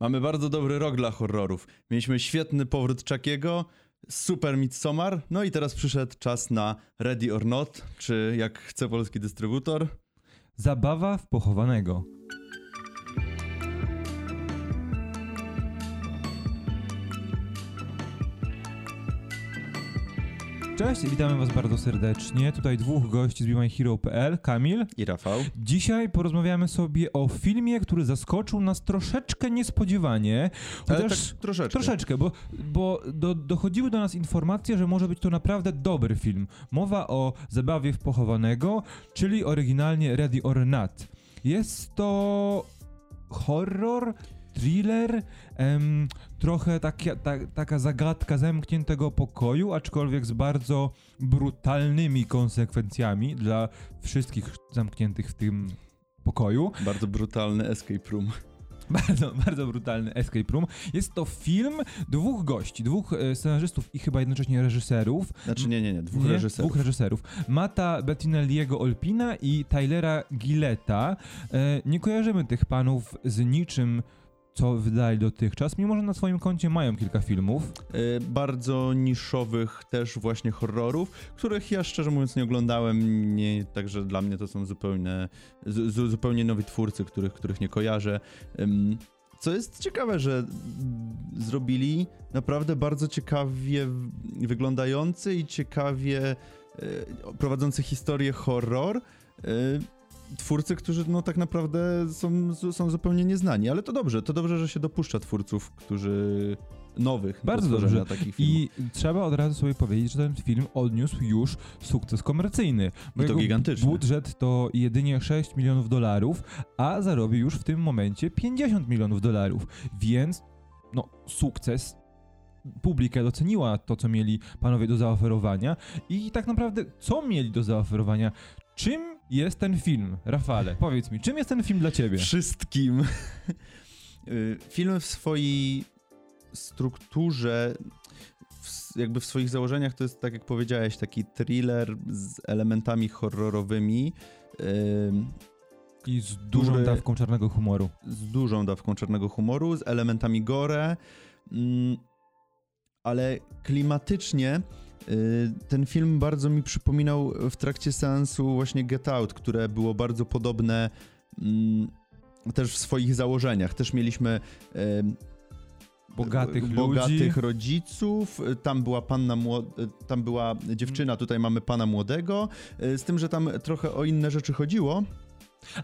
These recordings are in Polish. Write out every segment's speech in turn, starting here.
Mamy bardzo dobry rok dla horrorów. Mieliśmy świetny powrót Chuckiego, super Midsommar, no i teraz przyszedł czas na Ready or Not, czy jak chce polski dystrybutor. Zabawa w pochowanego. Cześć, witamy was bardzo serdecznie. Tutaj dwóch gości z BeMyHero.pl, Kamil. I Rafał. Dzisiaj porozmawiamy sobie o filmie, który zaskoczył nas troszeczkę niespodziewanie. Chociaż tak troszeczkę. Troszeczkę, bo, bo do, dochodziły do nas informacje, że może być to naprawdę dobry film. Mowa o zabawie w pochowanego, czyli oryginalnie Ready or Not. Jest to horror, thriller, em, trochę taka, ta, taka zagadka zamkniętego pokoju, aczkolwiek z bardzo brutalnymi konsekwencjami dla wszystkich zamkniętych w tym pokoju. Bardzo brutalny escape room. Bardzo, bardzo brutalny escape room. Jest to film dwóch gości, dwóch e, scenarzystów i chyba jednocześnie reżyserów. Znaczy nie, nie, nie, dwóch Nie? reżyserów. Dwóch reżyserów. Mata Bettinelliego Olpina i Tylera Gilletta. E, nie kojarzymy tych panów z niczym, co wydali dotychczas, mimo że na swoim koncie mają kilka filmów. Y, bardzo niszowych też właśnie horrorów, których ja szczerze mówiąc nie oglądałem, nie, także dla mnie to są zupełnie, z, z, zupełnie nowi twórcy, których, których nie kojarzę. Ym, co jest ciekawe, że zrobili naprawdę bardzo ciekawie wyglądający i ciekawie y, prowadzący historię horror. Twórcy, którzy no tak naprawdę są, są zupełnie nieznani, ale to dobrze, to dobrze, że się dopuszcza twórców, którzy nowych Bardzo do dobrze. takich filmów. I trzeba od razu sobie powiedzieć, że ten film odniósł już sukces komercyjny. Bo I to gigantyczny. Budżet to jedynie 6 milionów dolarów, a zarobi już w tym momencie 50 milionów dolarów. Więc, no, sukces. Publika doceniła to, co mieli panowie do zaoferowania i tak naprawdę, co mieli do zaoferowania? Czym jest ten film? Rafale, powiedz mi, czym jest ten film dla ciebie? Wszystkim. Y, Film w swojej strukturze, w, jakby w swoich założeniach to jest, tak jak powiedziałeś, taki thriller z elementami horrorowymi, ym, I z dużą który- dawką czarnego humoru. z dużą dawką czarnego humoru, z elementami gore, mm, ale klimatycznie y, ten film bardzo mi przypominał w trakcie seansu właśnie Get Out, które było bardzo podobne mm, też w swoich założeniach. Też mieliśmy em, Bogatych ludzi. bogatych rodziców, y, tam była panna y, tam była dziewczyna, tutaj mamy pana młodego, y, z tym, że tam trochę o inne rzeczy chodziło.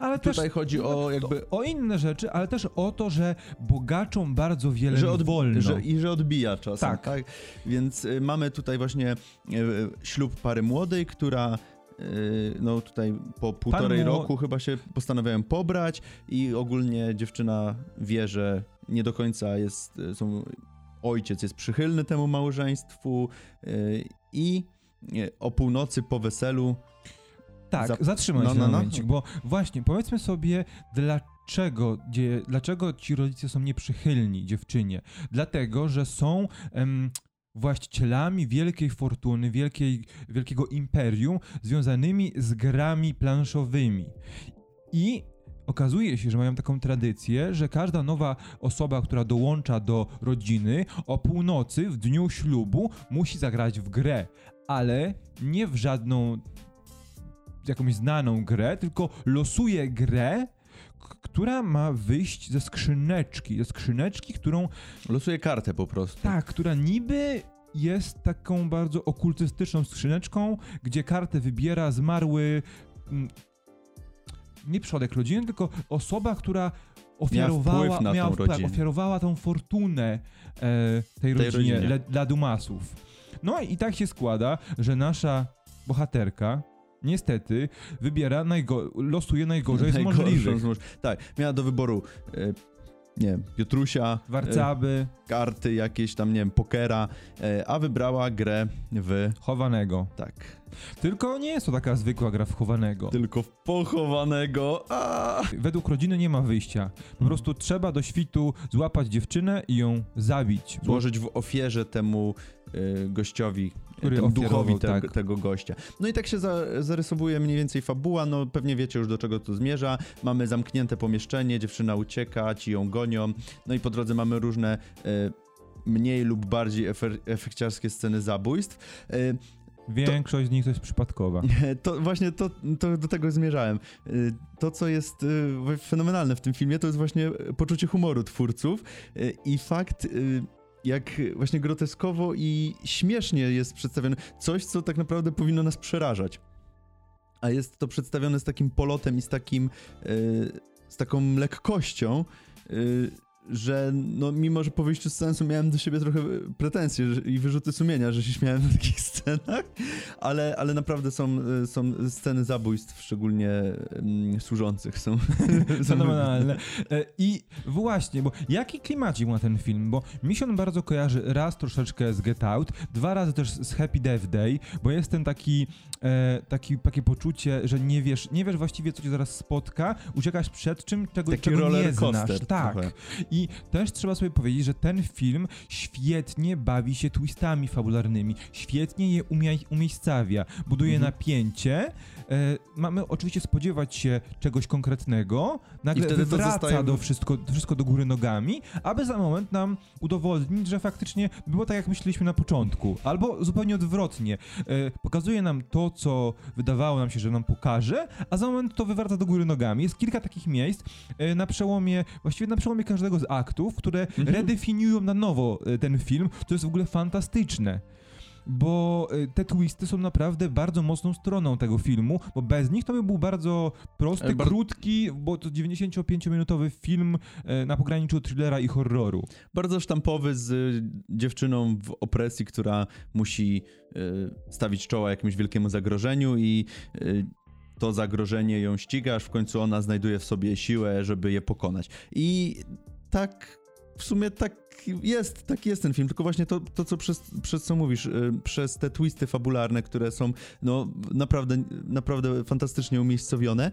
Ale też Tutaj chodzi o jakby o inne rzeczy, ale też o to, że bogaczom bardzo wiele że od, wolno. Że, I że odbija czasem, Tak. tak? Więc y, mamy tutaj właśnie y, ślub pary młodej, która y, no tutaj po półtorej mło- roku chyba się postanawiają pobrać i ogólnie dziewczyna wie, że nie do końca jest, y, są, ojciec jest przychylny temu małżeństwu y, i y, o północy po weselu tak, za- zatrzymaj no, się no, na no. momencik, bo właśnie powiedzmy sobie, dlaczego, dzie, dlaczego ci rodzice są nieprzychylni dziewczynie. Dlatego, że są em, właścicielami wielkiej fortuny, wielkiej, wielkiego imperium związanymi z grami planszowymi. I okazuje się, że mają taką tradycję, że każda nowa osoba, która dołącza do rodziny, o północy w dniu ślubu musi zagrać w grę, ale nie w żadną jakąś znaną grę, tylko losuje grę, która ma wyjść ze skrzyneczki, ze skrzyneczki, którą losuje kartę po prostu. tak, która niby jest taką bardzo okultystyczną skrzyneczką, gdzie kartę wybiera zmarły nie przodek rodziny, tylko osoba, która ofiarowała, wpływ tą miała, tak, rodzinę. ofiarowała tą fortunę e, tej, Tej rodzinie, rodzinie. Le, dla Dumasów. No i tak się składa, że nasza bohaterka niestety wybiera, najgo- losuje najgorzej z możliwych. Tak, miała do wyboru, e, nie wiem, Piotrusia, Warcaby, karty jakieś tam, nie wiem, pokera, e, a wybrała grę w, chowanego. tak, Tylko nie jest to taka zwykła gra w chowanego. Tylko w pochowanego. A! Według rodziny nie ma wyjścia. Po prostu trzeba do świtu złapać dziewczynę i ją zabić. Bo Złożyć w ofierze temu y, gościowi, Który temu duchowi te, tak. tego gościa. No i tak się za, zarysowuje mniej więcej fabuła, no pewnie wiecie już do czego to zmierza. Mamy zamknięte pomieszczenie, dziewczyna ucieka, ci ją gonią, no i po drodze mamy różne y, mniej lub bardziej efekciarskie sceny zabójstw. Większość z nich to jest przypadkowa. To właśnie to, to do tego zmierzałem. Y, To, co jest y, fenomenalne w tym filmie, to jest właśnie poczucie humoru twórców y, i fakt, jak właśnie groteskowo i śmiesznie jest przedstawione coś, co tak naprawdę powinno nas przerażać. A jest to przedstawione z takim polotem i z takim, z taką lekkością, że no, mimo, że po wyjściu z sensu miałem do siebie trochę pretensje że- i wyrzuty sumienia, że się śmiałem na takich scenach, ale, ale naprawdę są, y, są sceny zabójstw, szczególnie mm, służących są. Fenomenalne. E, I właśnie, bo jaki klimacik ma ten film? Bo mi się on bardzo kojarzy raz troszeczkę z Get Out, dwa razy też z Happy Death Day, bo jest ten taki, e, taki takie poczucie, że nie wiesz, nie wiesz właściwie co cię zaraz spotka, uciekasz przed czym, czego, Taki czego nie znasz. coaster Tak. trochę. I też trzeba sobie powiedzieć, że ten film świetnie bawi się twistami fabularnymi, świetnie je umie, umiejscawia, buduje Mhm. napięcie. E, mamy oczywiście spodziewać się czegoś konkretnego, nagle zostaje- do wszystko, wszystko do góry nogami, aby za moment nam udowodnić, że faktycznie było tak, jak myśleliśmy na początku. Albo zupełnie odwrotnie. E, pokazuje nam to, co wydawało nam się, że nam pokaże, a za moment to wywraca do góry nogami. Jest kilka takich miejsc e, na przełomie, właściwie na przełomie każdego z aktów, które Mhm. redefiniują na nowo e, ten film, to jest w ogóle fantastyczne. Bo e, te twisty są naprawdę bardzo mocną stroną tego filmu, bo bez nich to by był bardzo prosty, Ale bar- krótki, bo to 95-minutowy film e, na pograniczu thrillera i horroru. Bardzo sztampowy z y, dziewczyną w opresji, która musi y, stawić czoła jakimś wielkiemu zagrożeniu i y, to zagrożenie ją ściga, aż w końcu ona znajduje w sobie siłę, żeby je pokonać. I tak w sumie tak jest, tak jest ten film, tylko właśnie to, to co przez, przez co mówisz, y, przez te twisty fabularne, które są no naprawdę, naprawdę fantastycznie umiejscowione,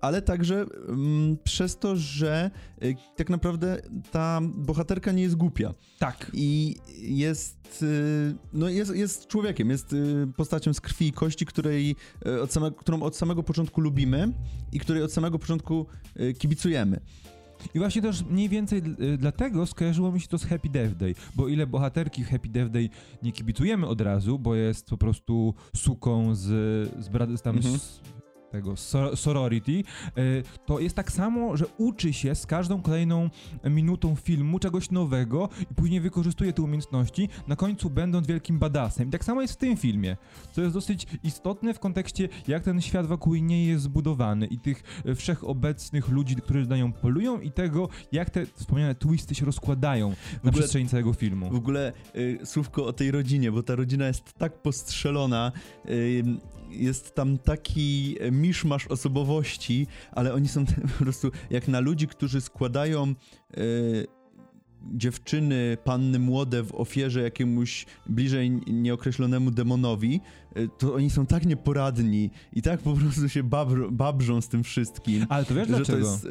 ale także mm, przez to, że y, tak naprawdę ta bohaterka nie jest głupia Tak. i jest, y, no jest, jest człowiekiem, jest postacią z krwi i kości, której, od same, którą od samego początku lubimy i której od samego początku kibicujemy. I właśnie też mniej więcej y, dlatego skojarzyło mi się to z Happy Death Day, bo ile bohaterki w Happy Death Day nie kibicujemy od razu, bo jest po prostu suką z, z, z tam Mhm. z tego so- sorority, y, to jest tak samo, że uczy się z każdą kolejną minutą filmu czegoś nowego i później wykorzystuje te umiejętności, na końcu będąc wielkim badasem. I tak samo jest w tym filmie, co jest dosyć istotne w kontekście, jak ten świat wokół niej jest zbudowany i tych e, wszechobecnych ludzi, którzy na nią polują i tego, jak te wspomniane twisty się rozkładają na ogóle- przestrzeni całego filmu. W ogóle y, słówko o tej rodzinie, bo ta rodzina jest tak postrzelona, y, jest tam taki miszmasz osobowości, ale oni są po prostu jak na ludzi, którzy składają y, dziewczyny, panny młode w ofierze jakiemuś bliżej nieokreślonemu demonowi, y, to oni są tak nieporadni i tak po prostu się babr, babrzą z tym wszystkim. Ale to wiesz Że to, dlaczego? jest, y,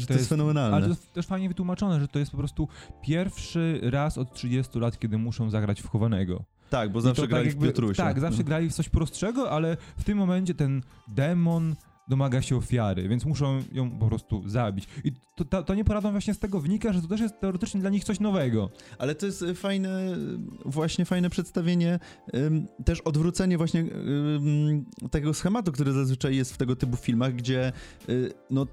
że to, jest- jest fenomenalne. Ale to jest też fajnie wytłumaczone, że to jest po prostu pierwszy raz od 30 lat, kiedy muszą zagrać w chowanego. Tak, bo zawsze to grali tak w jakby- Piotrusia. Tak, zawsze grali w coś prostszego, ale w tym momencie ten demon domaga się ofiary, więc muszą ją po prostu zabić. I to, to, to nieporadną właśnie z tego wynika, że to też jest teoretycznie dla nich coś nowego. Ale to jest y, fajne, y, właśnie fajne przedstawienie, ym, też odwrócenie właśnie ym, tego schematu, który zazwyczaj jest w tego typu filmach, gdzie y, no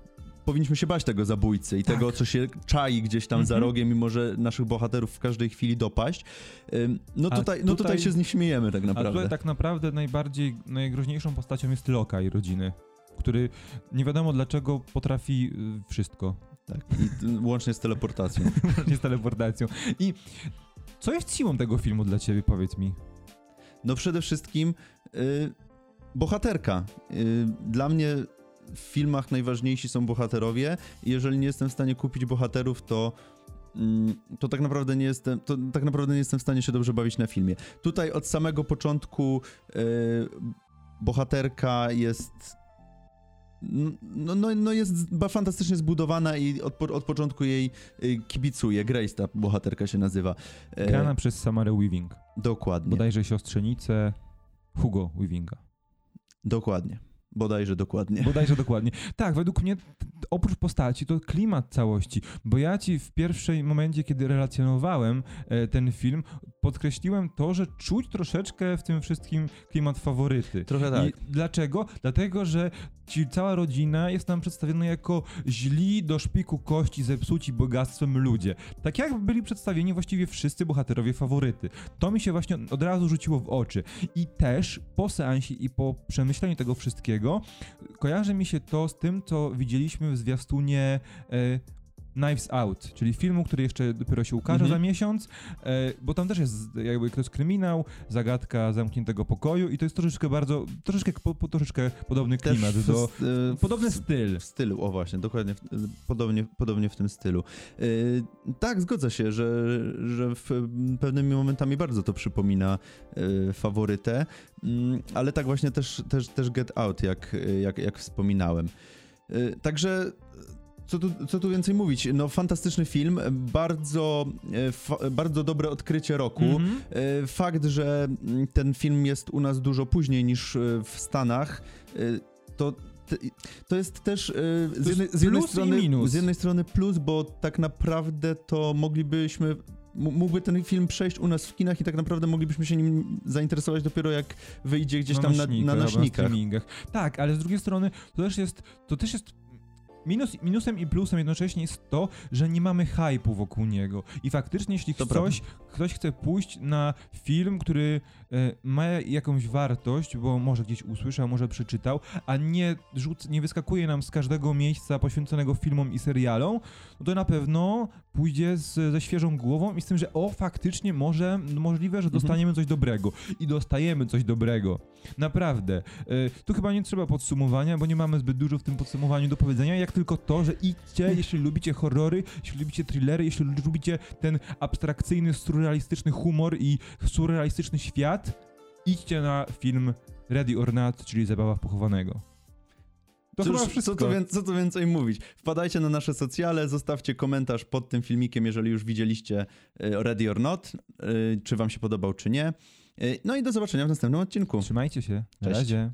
powinniśmy się bać tego zabójcy i Tak. tego, co się czai gdzieś tam za Mhm. rogiem i może naszych bohaterów w każdej chwili dopaść. Ym, no, A tutaj, no tutaj tutaj- się z nich śmiejemy tak A naprawdę. tutaj tak naprawdę najbardziej, najgroźniejszą postacią jest Loka i rodziny, który nie wiadomo dlaczego potrafi y, wszystko. tak. I łącznie z teleportacją. Właśnie z teleportacją. I co jest siłą tego filmu dla ciebie, powiedz mi? No przede wszystkim y, bohaterka. Y, dla mnie w filmach najważniejsi są bohaterowie jeżeli nie jestem w stanie kupić bohaterów, to mm, to tak naprawdę nie jestem, to tak naprawdę nie jestem w stanie się dobrze bawić na filmie. Tutaj od samego początku e, bohaterka jest no, no, no jest fantastycznie zbudowana i od, od początku jej y, kibicuje. Grace ta bohaterka się nazywa. E, Grana przez Samarę Weaving. Dokładnie. Bodajże siostrzenicę Hugo Weavinga. Dokładnie. Bodajże dokładnie. Bodajże dokładnie. Tak, według mnie oprócz postaci to klimat całości, bo ja ci w pierwszym momencie, kiedy relacjonowałem e, ten film, podkreśliłem to, że czuć troszeczkę w tym wszystkim klimat faworyty. Trochę tak. I dlaczego? Dlatego, że ci cała rodzina jest nam przedstawiona jako źli do szpiku kości, zepsuci bogactwem ludzie. Tak jak byli przedstawieni właściwie wszyscy bohaterowie faworyty. To mi się właśnie od razu rzuciło w oczy. I też po seansie i po przemyśleniu tego wszystkiego kojarzy mi się to z tym, co widzieliśmy w zwiastunie e, Knives Out, czyli filmu, który jeszcze dopiero się ukaże mhm. za miesiąc, e, bo tam też jest jakby to jest kryminał, zagadka zamkniętego pokoju i to jest troszeczkę bardzo, troszeczkę, po, po, troszeczkę podobny klimat, w, do, w, podobny styl. W stylu, o właśnie, dokładnie, w, podobnie, podobnie w tym stylu. E, tak, zgodzę się, że, że w pewnymi momentami bardzo to przypomina e, faworytę, mm, ale tak właśnie też, też, też Get Out, jak, jak, jak wspominałem. E, także co tu, co tu więcej mówić? No, fantastyczny film, bardzo, e, bardzo dobre odkrycie roku. Mm -hmm. Fakt, że mm, ten film jest u nas dużo później niż e, w Stanach, to to jest też z jednej, z jednej strony z jednej strony plus, bo tak naprawdę to moglibyśmy mógłby ten film przejść u nas w kinach i tak naprawdę moglibyśmy się nim zainteresować dopiero jak wyjdzie gdzieś tam na, na nośnikach. Na tak, ale z drugiej strony to też jest to też jest Minus, minusem i plusem jednocześnie jest to, że nie mamy hypu wokół niego. I faktycznie, jeśli ktoś, ktoś chce pójść na film, który ma jakąś wartość, bo może gdzieś usłyszał, może przeczytał, a nie, rzuc, nie wyskakuje nam z każdego miejsca poświęconego filmom i serialom, no to na pewno pójdzie z, ze świeżą głową i z tym, że o, faktycznie może, możliwe, że mhm. dostaniemy coś dobrego. I dostajemy coś dobrego. Naprawdę. E, tu chyba nie trzeba podsumowania, bo nie mamy zbyt dużo w tym podsumowaniu do powiedzenia, jak tylko to, że idźcie, jeśli lubicie horrory, jeśli lubicie thrillery, jeśli lubicie ten abstrakcyjny, surrealistyczny humor i surrealistyczny świat, idźcie na film Ready or Not, czyli Zabawa pochowanego. To Cóż, chyba wszystko. Co tu, co tu więcej mówić? Wpadajcie na nasze socjale, zostawcie komentarz pod tym filmikiem, jeżeli już widzieliście e, Ready or Not, e, czy wam się podobał, czy nie. E, no i do zobaczenia w następnym odcinku. Trzymajcie się. Na Cześć. razie.